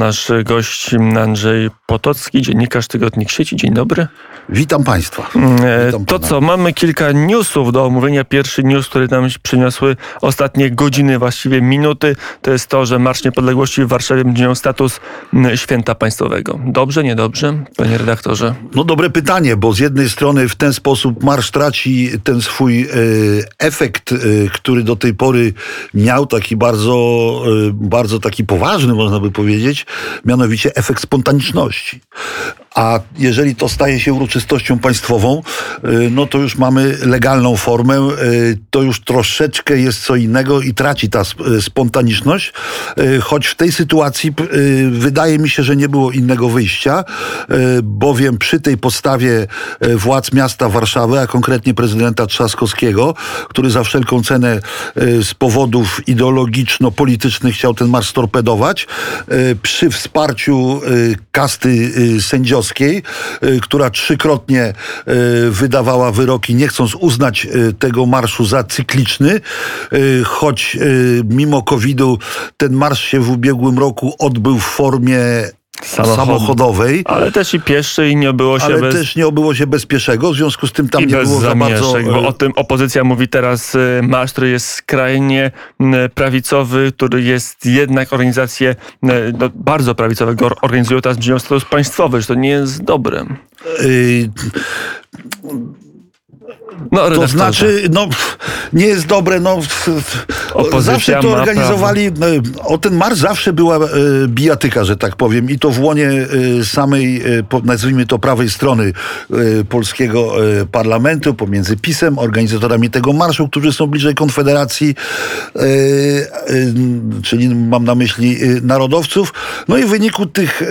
Nasz gość Andrzej Potocki, dziennikarz Tygodnik Sieci. Dzień dobry. Witam Państwa. E, Witam to co, mamy kilka newsów do omówienia. Pierwszy news, który nam przyniosły ostatnie godziny, właściwie minuty, to jest to, że Marsz Niepodległości w Warszawie będzie miał status m, święta państwowego. Dobrze, niedobrze, panie redaktorze? No dobre pytanie, bo z jednej strony w ten sposób marsz traci ten swój e, efekt, e, który do tej pory miał taki bardzo, bardzo taki poważny, można by powiedzieć, mianowicie efekt spontaniczności. A jeżeli to staje się uroczystością państwową, e, no to już mamy legalną formę, e, to już troszeczkę jest co innego i traci ta e, spontaniczność, choć w tej sytuacji wydaje mi się, że nie było innego wyjścia, bowiem przy tej postawie władz miasta Warszawy, a konkretnie prezydenta Trzaskowskiego, który za wszelką cenę z powodów ideologiczno-politycznych chciał ten marsz storpedować, e, przy wsparciu kasty sędziowskiej, e, która trzykrotnie e, wydawała wyroki, nie chcąc uznać e, tego marszu za cykliczny, choć mimo COVID-u ten marsz się w ubiegłym roku odbył w formie Samochod- samochodowej. Ale też i pieszy i nie obyło się Ale bez... też nie obyło się bez pieszego, w związku z tym tam I nie było za bardzo... bo e, o tym opozycja mówi teraz y, marsz, który jest skrajnie prawicowy, który jest jednak organizację no, bardzo prawicowego or- organizują teraz miał status państwowy, że to nie jest dobre. y, No, To znaczy, no nie jest dobre, no Opozycja zawsze to organizowali, e, o ten marsz zawsze była e, bijatyka, że tak powiem, i to w łonie e, samej, e, nazwijmy to prawej strony e, polskiego e, parlamentu, pomiędzy PiSem, organizatorami tego marszu, którzy są bliżej Konfederacji, czyli mam na myśli narodowców. No i w wyniku tych,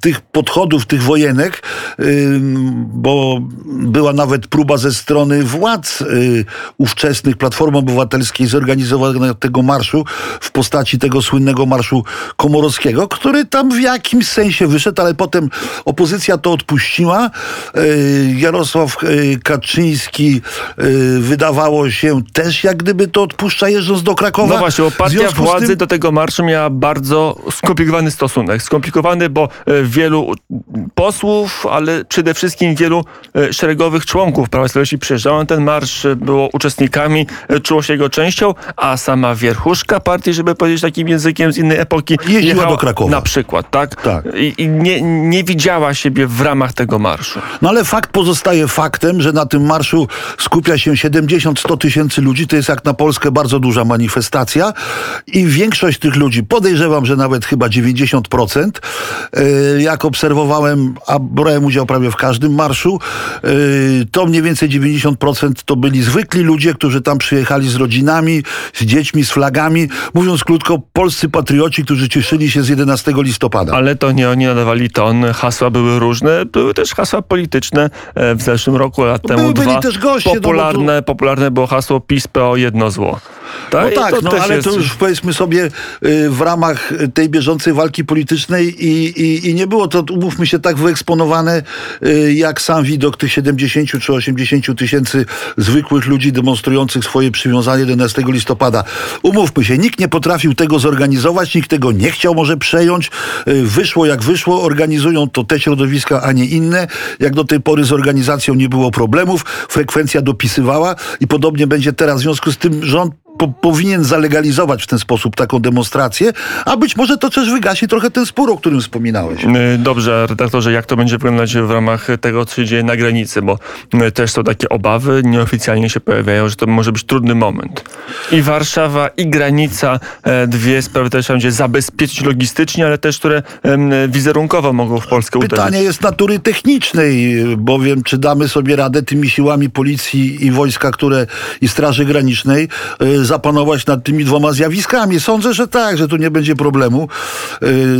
tych podchodów, tych wojenek, bo była nawet próba ze strony władz y, ówczesnych Platformy Obywatelskiej zorganizowania tego marszu w postaci tego słynnego marszu komorowskiego, który tam w jakimś sensie wyszedł, ale potem opozycja to odpuściła. Y, Jarosław y, Kaczyński y, wydawało się też jak gdyby to odpuszcza jeżdżąc do Krakowa. No właśnie, partia władzy tym- do tego marszu miała bardzo skomplikowany stosunek. Skomplikowany, bo e, wielu posłów, ale przede wszystkim wielu e, szeregowych członków Prawa i Na ten marsz, e, było uczestnikami, e, czuło się jego częścią, a sama wierchuszka partii, żeby powiedzieć takim językiem z innej epoki, Jeździła do Krakowa. Na przykład, tak? Tak. I, i nie, nie widziała siebie w ramach tego marszu. No ale fakt pozostaje faktem, że na tym marszu skupia się 70-100 tysięcy ludzi. To jest jak na Polskę bardzo duża manifestacja i większość tych ludzi, podejrzewam, że nawet chyba 90%, e, jak obserwowałem, a brałem udział prawie w każdym marszu, to mniej więcej 90% to byli zwykli ludzie, którzy tam przyjechali z rodzinami, z dziećmi, z flagami. Mówiąc krótko, polscy patrioci, którzy cieszyli się z 11 listopada. Ale to nie oni nadawali ton, hasła były różne, były też hasła polityczne e, w zeszłym roku, lat temu Były- byli dwa. też goście, no popularne, popularne było hasło PiS PO jedno zło. No I tak, no ale jest- to już powiedzmy sobie y, w ramach tej bieżącej walki politycznej i, i, i nie było to, umówmy się, tak wyeksponowane y, jak sam widok tych 70 czy 80 tysięcy zwykłych ludzi demonstrujących swoje przywiązanie 11 listopada. Umówmy się, nikt nie potrafił tego zorganizować, nikt tego nie chciał może przejąć. Y, Wyszło jak wyszło, organizują to te środowiska, a nie inne. Jak do tej pory z organizacją nie było problemów, frekwencja dopisywała i podobnie będzie teraz. W związku z tym rząd po, powinien zalegalizować w ten sposób taką demonstrację, a być może to też wygasi trochę ten spór, o którym wspominałeś. Y, Dobrze, redaktorze, jak to będzie wyglądać w ramach tego, co się dzieje na granicy, bo y, też są takie obawy, nieoficjalnie się pojawiają, że to może być trudny moment. I Warszawa, i granica, e, dwie sprawy też trzeba będzie zabezpieczyć logistycznie, ale też, które wizerunkowo mogą w Polskę uderzyć. Pytanie jest natury technicznej, bowiem czy damy sobie radę tymi siłami policji i wojska, które i Straży Granicznej zapanować nad tymi dwoma zjawiskami. Sądzę, że tak, że tu nie będzie problemu.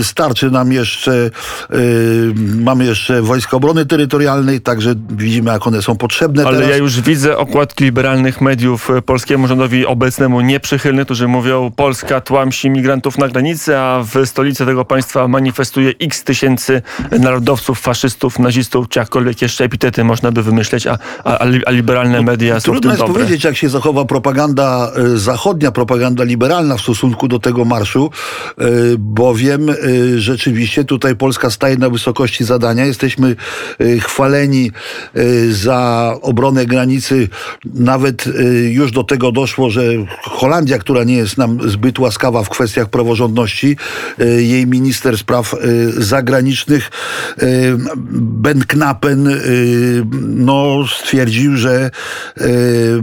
Y, Starczy nam jeszcze, y, mamy jeszcze Wojska Obrony Terytorialnej, także widzimy, jak one są potrzebne Ale teraz. ja już widzę okładki liberalnych mediów e, polskiemu rządowi obecnemu nieprzychylnych, którzy mówią Polska tłamsi migrantów na granicy, a w stolicy tego państwa manifestuje x tysięcy narodowców, faszystów, nazistów, czy jakkolwiek jeszcze epitety można by wymyśleć, a, a, a li- a liberalne media są w Trudno jest dobre. powiedzieć, jak się zachowa propaganda zachodnia, propaganda liberalna w stosunku do tego marszu, e, bowiem e, rzeczywiście tutaj Polska staje na wysokości zadania. Jesteśmy e, chwaleni za obronę granicy. Nawet już do tego doszło, że Holandia, która nie jest nam zbyt łaskawa w kwestiach praworządności, jej minister spraw zagranicznych Ben Knappen no, stwierdził, że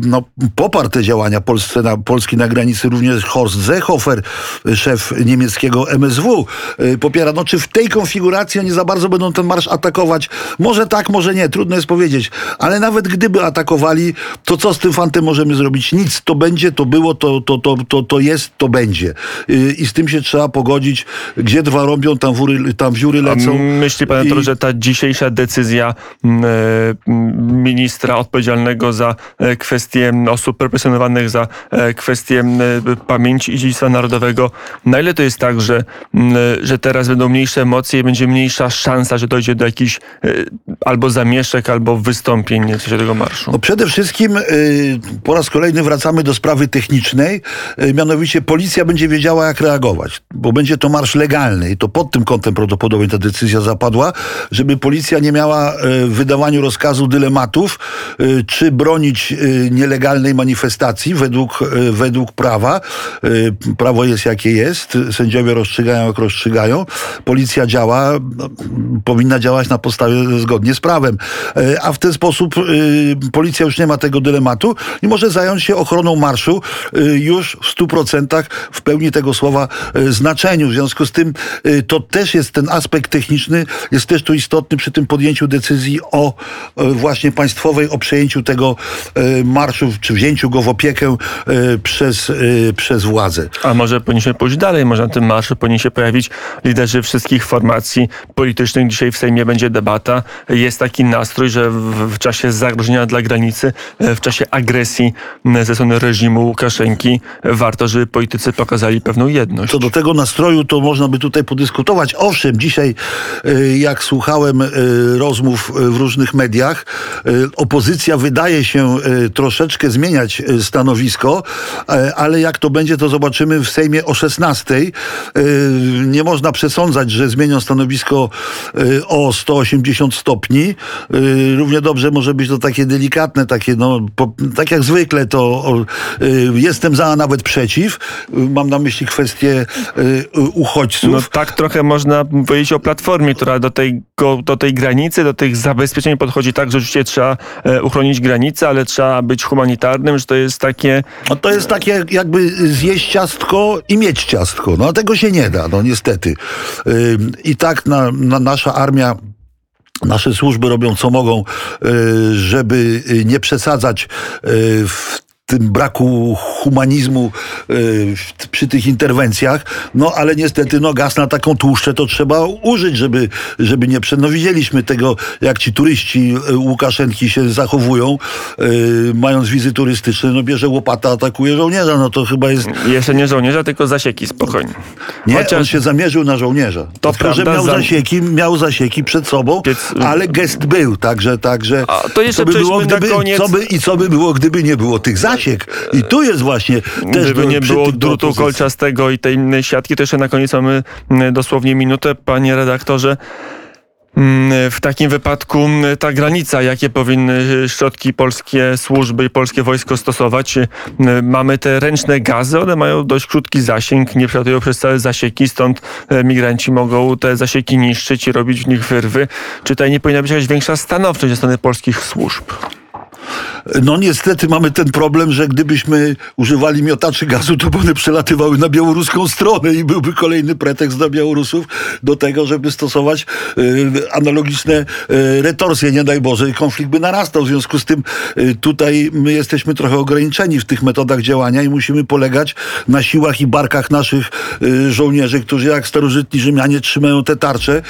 no, poparł te działania Polsce na, Polski na granicy. Również Horst Seehofer, szef niemieckiego MSW, e, popiera. No, czy w tej konfiguracji oni za bardzo będą ten marsz atakować? Może tak, może nie, trudno jest powiedzieć. Ale nawet gdyby atakowali, to co z tym fantem możemy zrobić? Nic. To będzie, to było, to, to, to, to, to jest, to będzie. Y, I z tym się trzeba pogodzić. Gdzie drwa robią, tam, wury, tam wióry lecą. myśli pan, I- że ta dzisiejsza decyzja m, e, m, ministra odpowiedzialnego za e, kwestie osób represjonowanych, za e, e, pamięci i dziedzictwa narodowego, na ile to jest tak, że, e, że teraz będą mniejsze emocje i będzie mniejsza szansa, że dojdzie do jakichś e, albo zamieszek, albo wystąpień w czasie tego marszu? No przede wszystkim y, po raz kolejny wracamy do sprawy technicznej, y, mianowicie policja będzie wiedziała jak reagować, bo będzie to marsz legalny i to pod tym kątem prawdopodobnie ta decyzja zapadła, żeby policja nie miała w wydawaniu rozkazu dylematów, czy bronić nielegalnej manifestacji według, według prawa. Y, Prawo jest jakie jest, sędziowie rozstrzygają jak rozstrzygają, policja działa, no, powinna działać na podstawie zgodnie z prawem. E, A w ten sposób y, policja już nie ma tego dylematu i może zająć się ochroną marszu y, już w 100% w pełni tego słowa y, znaczeniu. W związku z tym y, to też jest ten aspekt techniczny, jest też tu istotny przy tym podjęciu decyzji o y, właśnie państwowej, o przejęciu tego y, marszu, czy wzięciu go w opiekę y, przez, y, przez władzę. A może powinniśmy pójść dalej? Może na tym marszu powinni się pojawić liderzy wszystkich formacji politycznych. Dzisiaj w Sejmie będzie debata. Jest taki nastrój, że w, w czasie zagrożenia dla granicy, e, w czasie agresji ze strony reżimu Łukaszenki, e, warto, żeby politycy pokazali pewną jedność. Co do tego nastroju, to można by tutaj podyskutować. Owszem, dzisiaj, y, jak słuchałem y, rozmów y, w różnych mediach, y, opozycja wydaje się y, troszeczkę zmieniać y, stanowisko, e, ale jak to będzie, to zobaczymy w Sejmie o 16. Y, Nie można przesądzać, że zmienią stanowisko y, o 180 stopni. Równie dobrze może być to takie delikatne, takie, no, po, tak jak zwykle, to jestem za, a nawet przeciw. Mam na myśli kwestię uchodźców. No tak trochę można powiedzieć o Platformie, która do tej, go- do tej granicy, do tych zabezpieczeń podchodzi tak, że oczywiście trzeba e, uchronić granicę, ale trzeba być humanitarnym, że to jest takie No to jest takie jakby zjeść ciastko i mieć ciastko. No tego się nie da, no niestety. I tak na, na nasza armia Nasze służby robią co mogą, y, żeby y, nie przesadzać y, w tym braku humanizmu przy tych interwencjach, no ale niestety no, gaz na taką tłuszczę to trzeba użyć, żeby, żeby nie prze... No widzieliśmy tego, jak ci turyści y, Łukaszenki się zachowują, y, mając wizy turystyczne, no bierze łopata, atakuje żołnierza, no to chyba jest... jeszcze nie żołnierza, tylko zasieki, spokojnie. Nie, on Chociaż się zamierzył na żołnierza. To Tylko, że prawda, miał za- zasieki, miał zasieki przed sobą, Więc- ale gest był, także, także. A, to jeszcze co by było, gdyby, koniec- co by, I co by było, gdyby nie było tych zasiek? I tu jest właśnie też Gdyby do- nie przy było drutu kolczastego i tej siatki, to jeszcze na koniec mamy mm, dosłownie minutę, panie redaktorze. Mm, W takim wypadku mm, ta granica, jakie powinny y, środki polskie służby i polskie wojsko stosować? Y, Mamy te ręczne gazy, one mają dość krótki zasięg, nie przelatują przez całe zasieki, stąd e, migranci mogą te zasieki niszczyć i robić w nich wyrwy. Czy tutaj nie powinna być jakaś większa stanowczość ze strony polskich służb? No niestety mamy ten problem, że gdybyśmy używali miotaczy gazu, to one przelatywały na białoruską stronę i byłby kolejny pretekst dla Białorusów do tego, żeby stosować e, analogiczne e, retorsje, nie daj Boże, i konflikt by narastał. W związku z tym e, tutaj my jesteśmy trochę ograniczeni w tych metodach działania i musimy polegać na siłach i barkach naszych żołnierzy, którzy jak starożytni Rzymianie trzymają te tarcze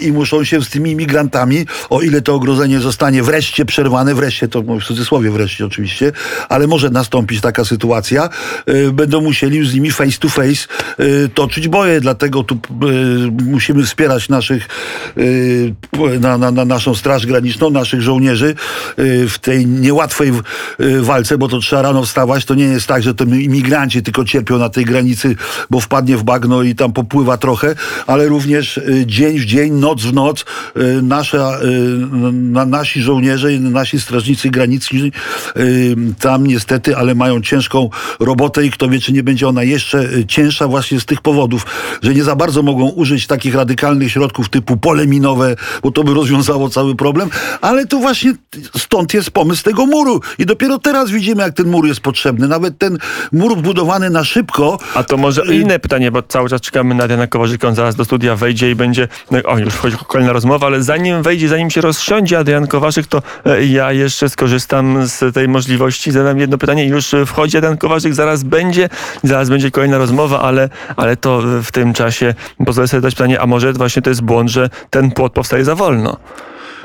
i muszą się z tymi imigrantami, o ile to ogrodzenie zostanie wreszcie przerwane, wreszcie to to w cudzysłowie wreszcie oczywiście, ale może nastąpić taka sytuacja, y, będą musieli już z nimi face to face y, toczyć boje, dlatego tu y, musimy wspierać naszych, na, na, na naszą Straż Graniczną, naszych żołnierzy w tej niełatwej walce, bo to trzeba rano wstawać, to nie jest tak, że to imigranci tylko cierpią na tej granicy, bo wpadnie w bagno i tam popływa trochę, ale również dzień w dzień, noc w noc nasza, na, nasi żołnierze i nasi strażnicy graniczni y, tam niestety, ale mają ciężką robotę i kto wie, czy nie będzie ona jeszcze y, cięższa właśnie z tych powodów, że nie za bardzo mogą użyć takich radykalnych środków typu pole minowe, bo to by rozwiązało cały problem, ale to właśnie stąd jest pomysł tego muru. I dopiero teraz widzimy, jak ten mur jest potrzebny. Nawet ten mur budowany na szybko, A to może inne pytanie, bo cały czas czekamy na Diana Kowarzyka, on zaraz do studia wejdzie i będzie, no, o już wchodzi kolejna rozmowa, ale zanim wejdzie, zanim się rozsiądzie Adrian Kowarzyk, to e, ja jeszcze skorzystam z tej możliwości, zadam jedno pytanie, już wchodzi Adrian Kowarzyk, zaraz będzie, zaraz będzie kolejna rozmowa, ale, ale to w tym czasie pozwolę sobie dać pytanie, a może właśnie to jest błąd, że ten płot powstaje za wolno?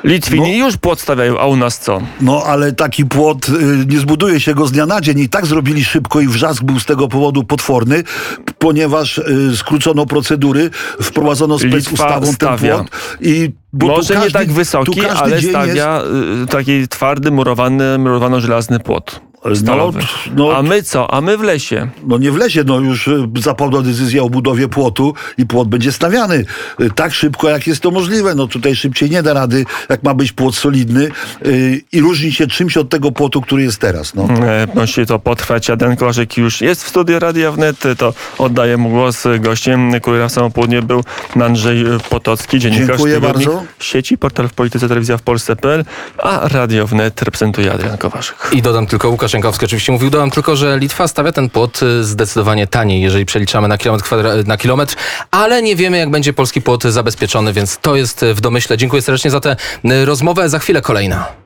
Litwini już płot stawiają, a u nas co? No ale taki płot, y, nie zbuduje się go z dnia na dzień i tak zrobili szybko i wrzask był z tego powodu potworny, ponieważ y, skrócono procedury, wprowadzono specustawą ten płot i bo Może nie każdy- tak tu wysoki, ale stawia y, taki twardy, murowany, murowano-żelazny płot. No, Stalowy. no- A my co? A my w lesie. No nie w lesie, no już y, zapadła decyzja o budowie płotu i płot będzie stawiany y, tak szybko, jak jest to możliwe. No tutaj szybciej nie da rady, jak ma być płot solidny y, i różni się czymś od tego płotu, który jest teraz. No. E, Musi to potrwać. Aden Kowarzyk już jest w studiu Radia Wnet. To oddaję mu głos. Gościem, który na samo południe był Andrzej Potocki, dziennikarz Dziękuję bardzo. sieci, portal w polityce, telewizja w Polsce.pl, a Radio Wnet reprezentuje Adrian Kowarzyk. I dodam tylko, Łukasz Jankowski oczywiście mówił, dodam tylko, że Litwa stawia ten płot y, zdecydowanie taniej, jeżeli przeliczamy na kilometr, kwadra- na kilometr, ale nie wiemy, jak będzie polski płot zabezpieczony, więc to jest y, w domyśle. Dziękuję serdecznie za tę y, rozmowę. Za chwilę kolejna.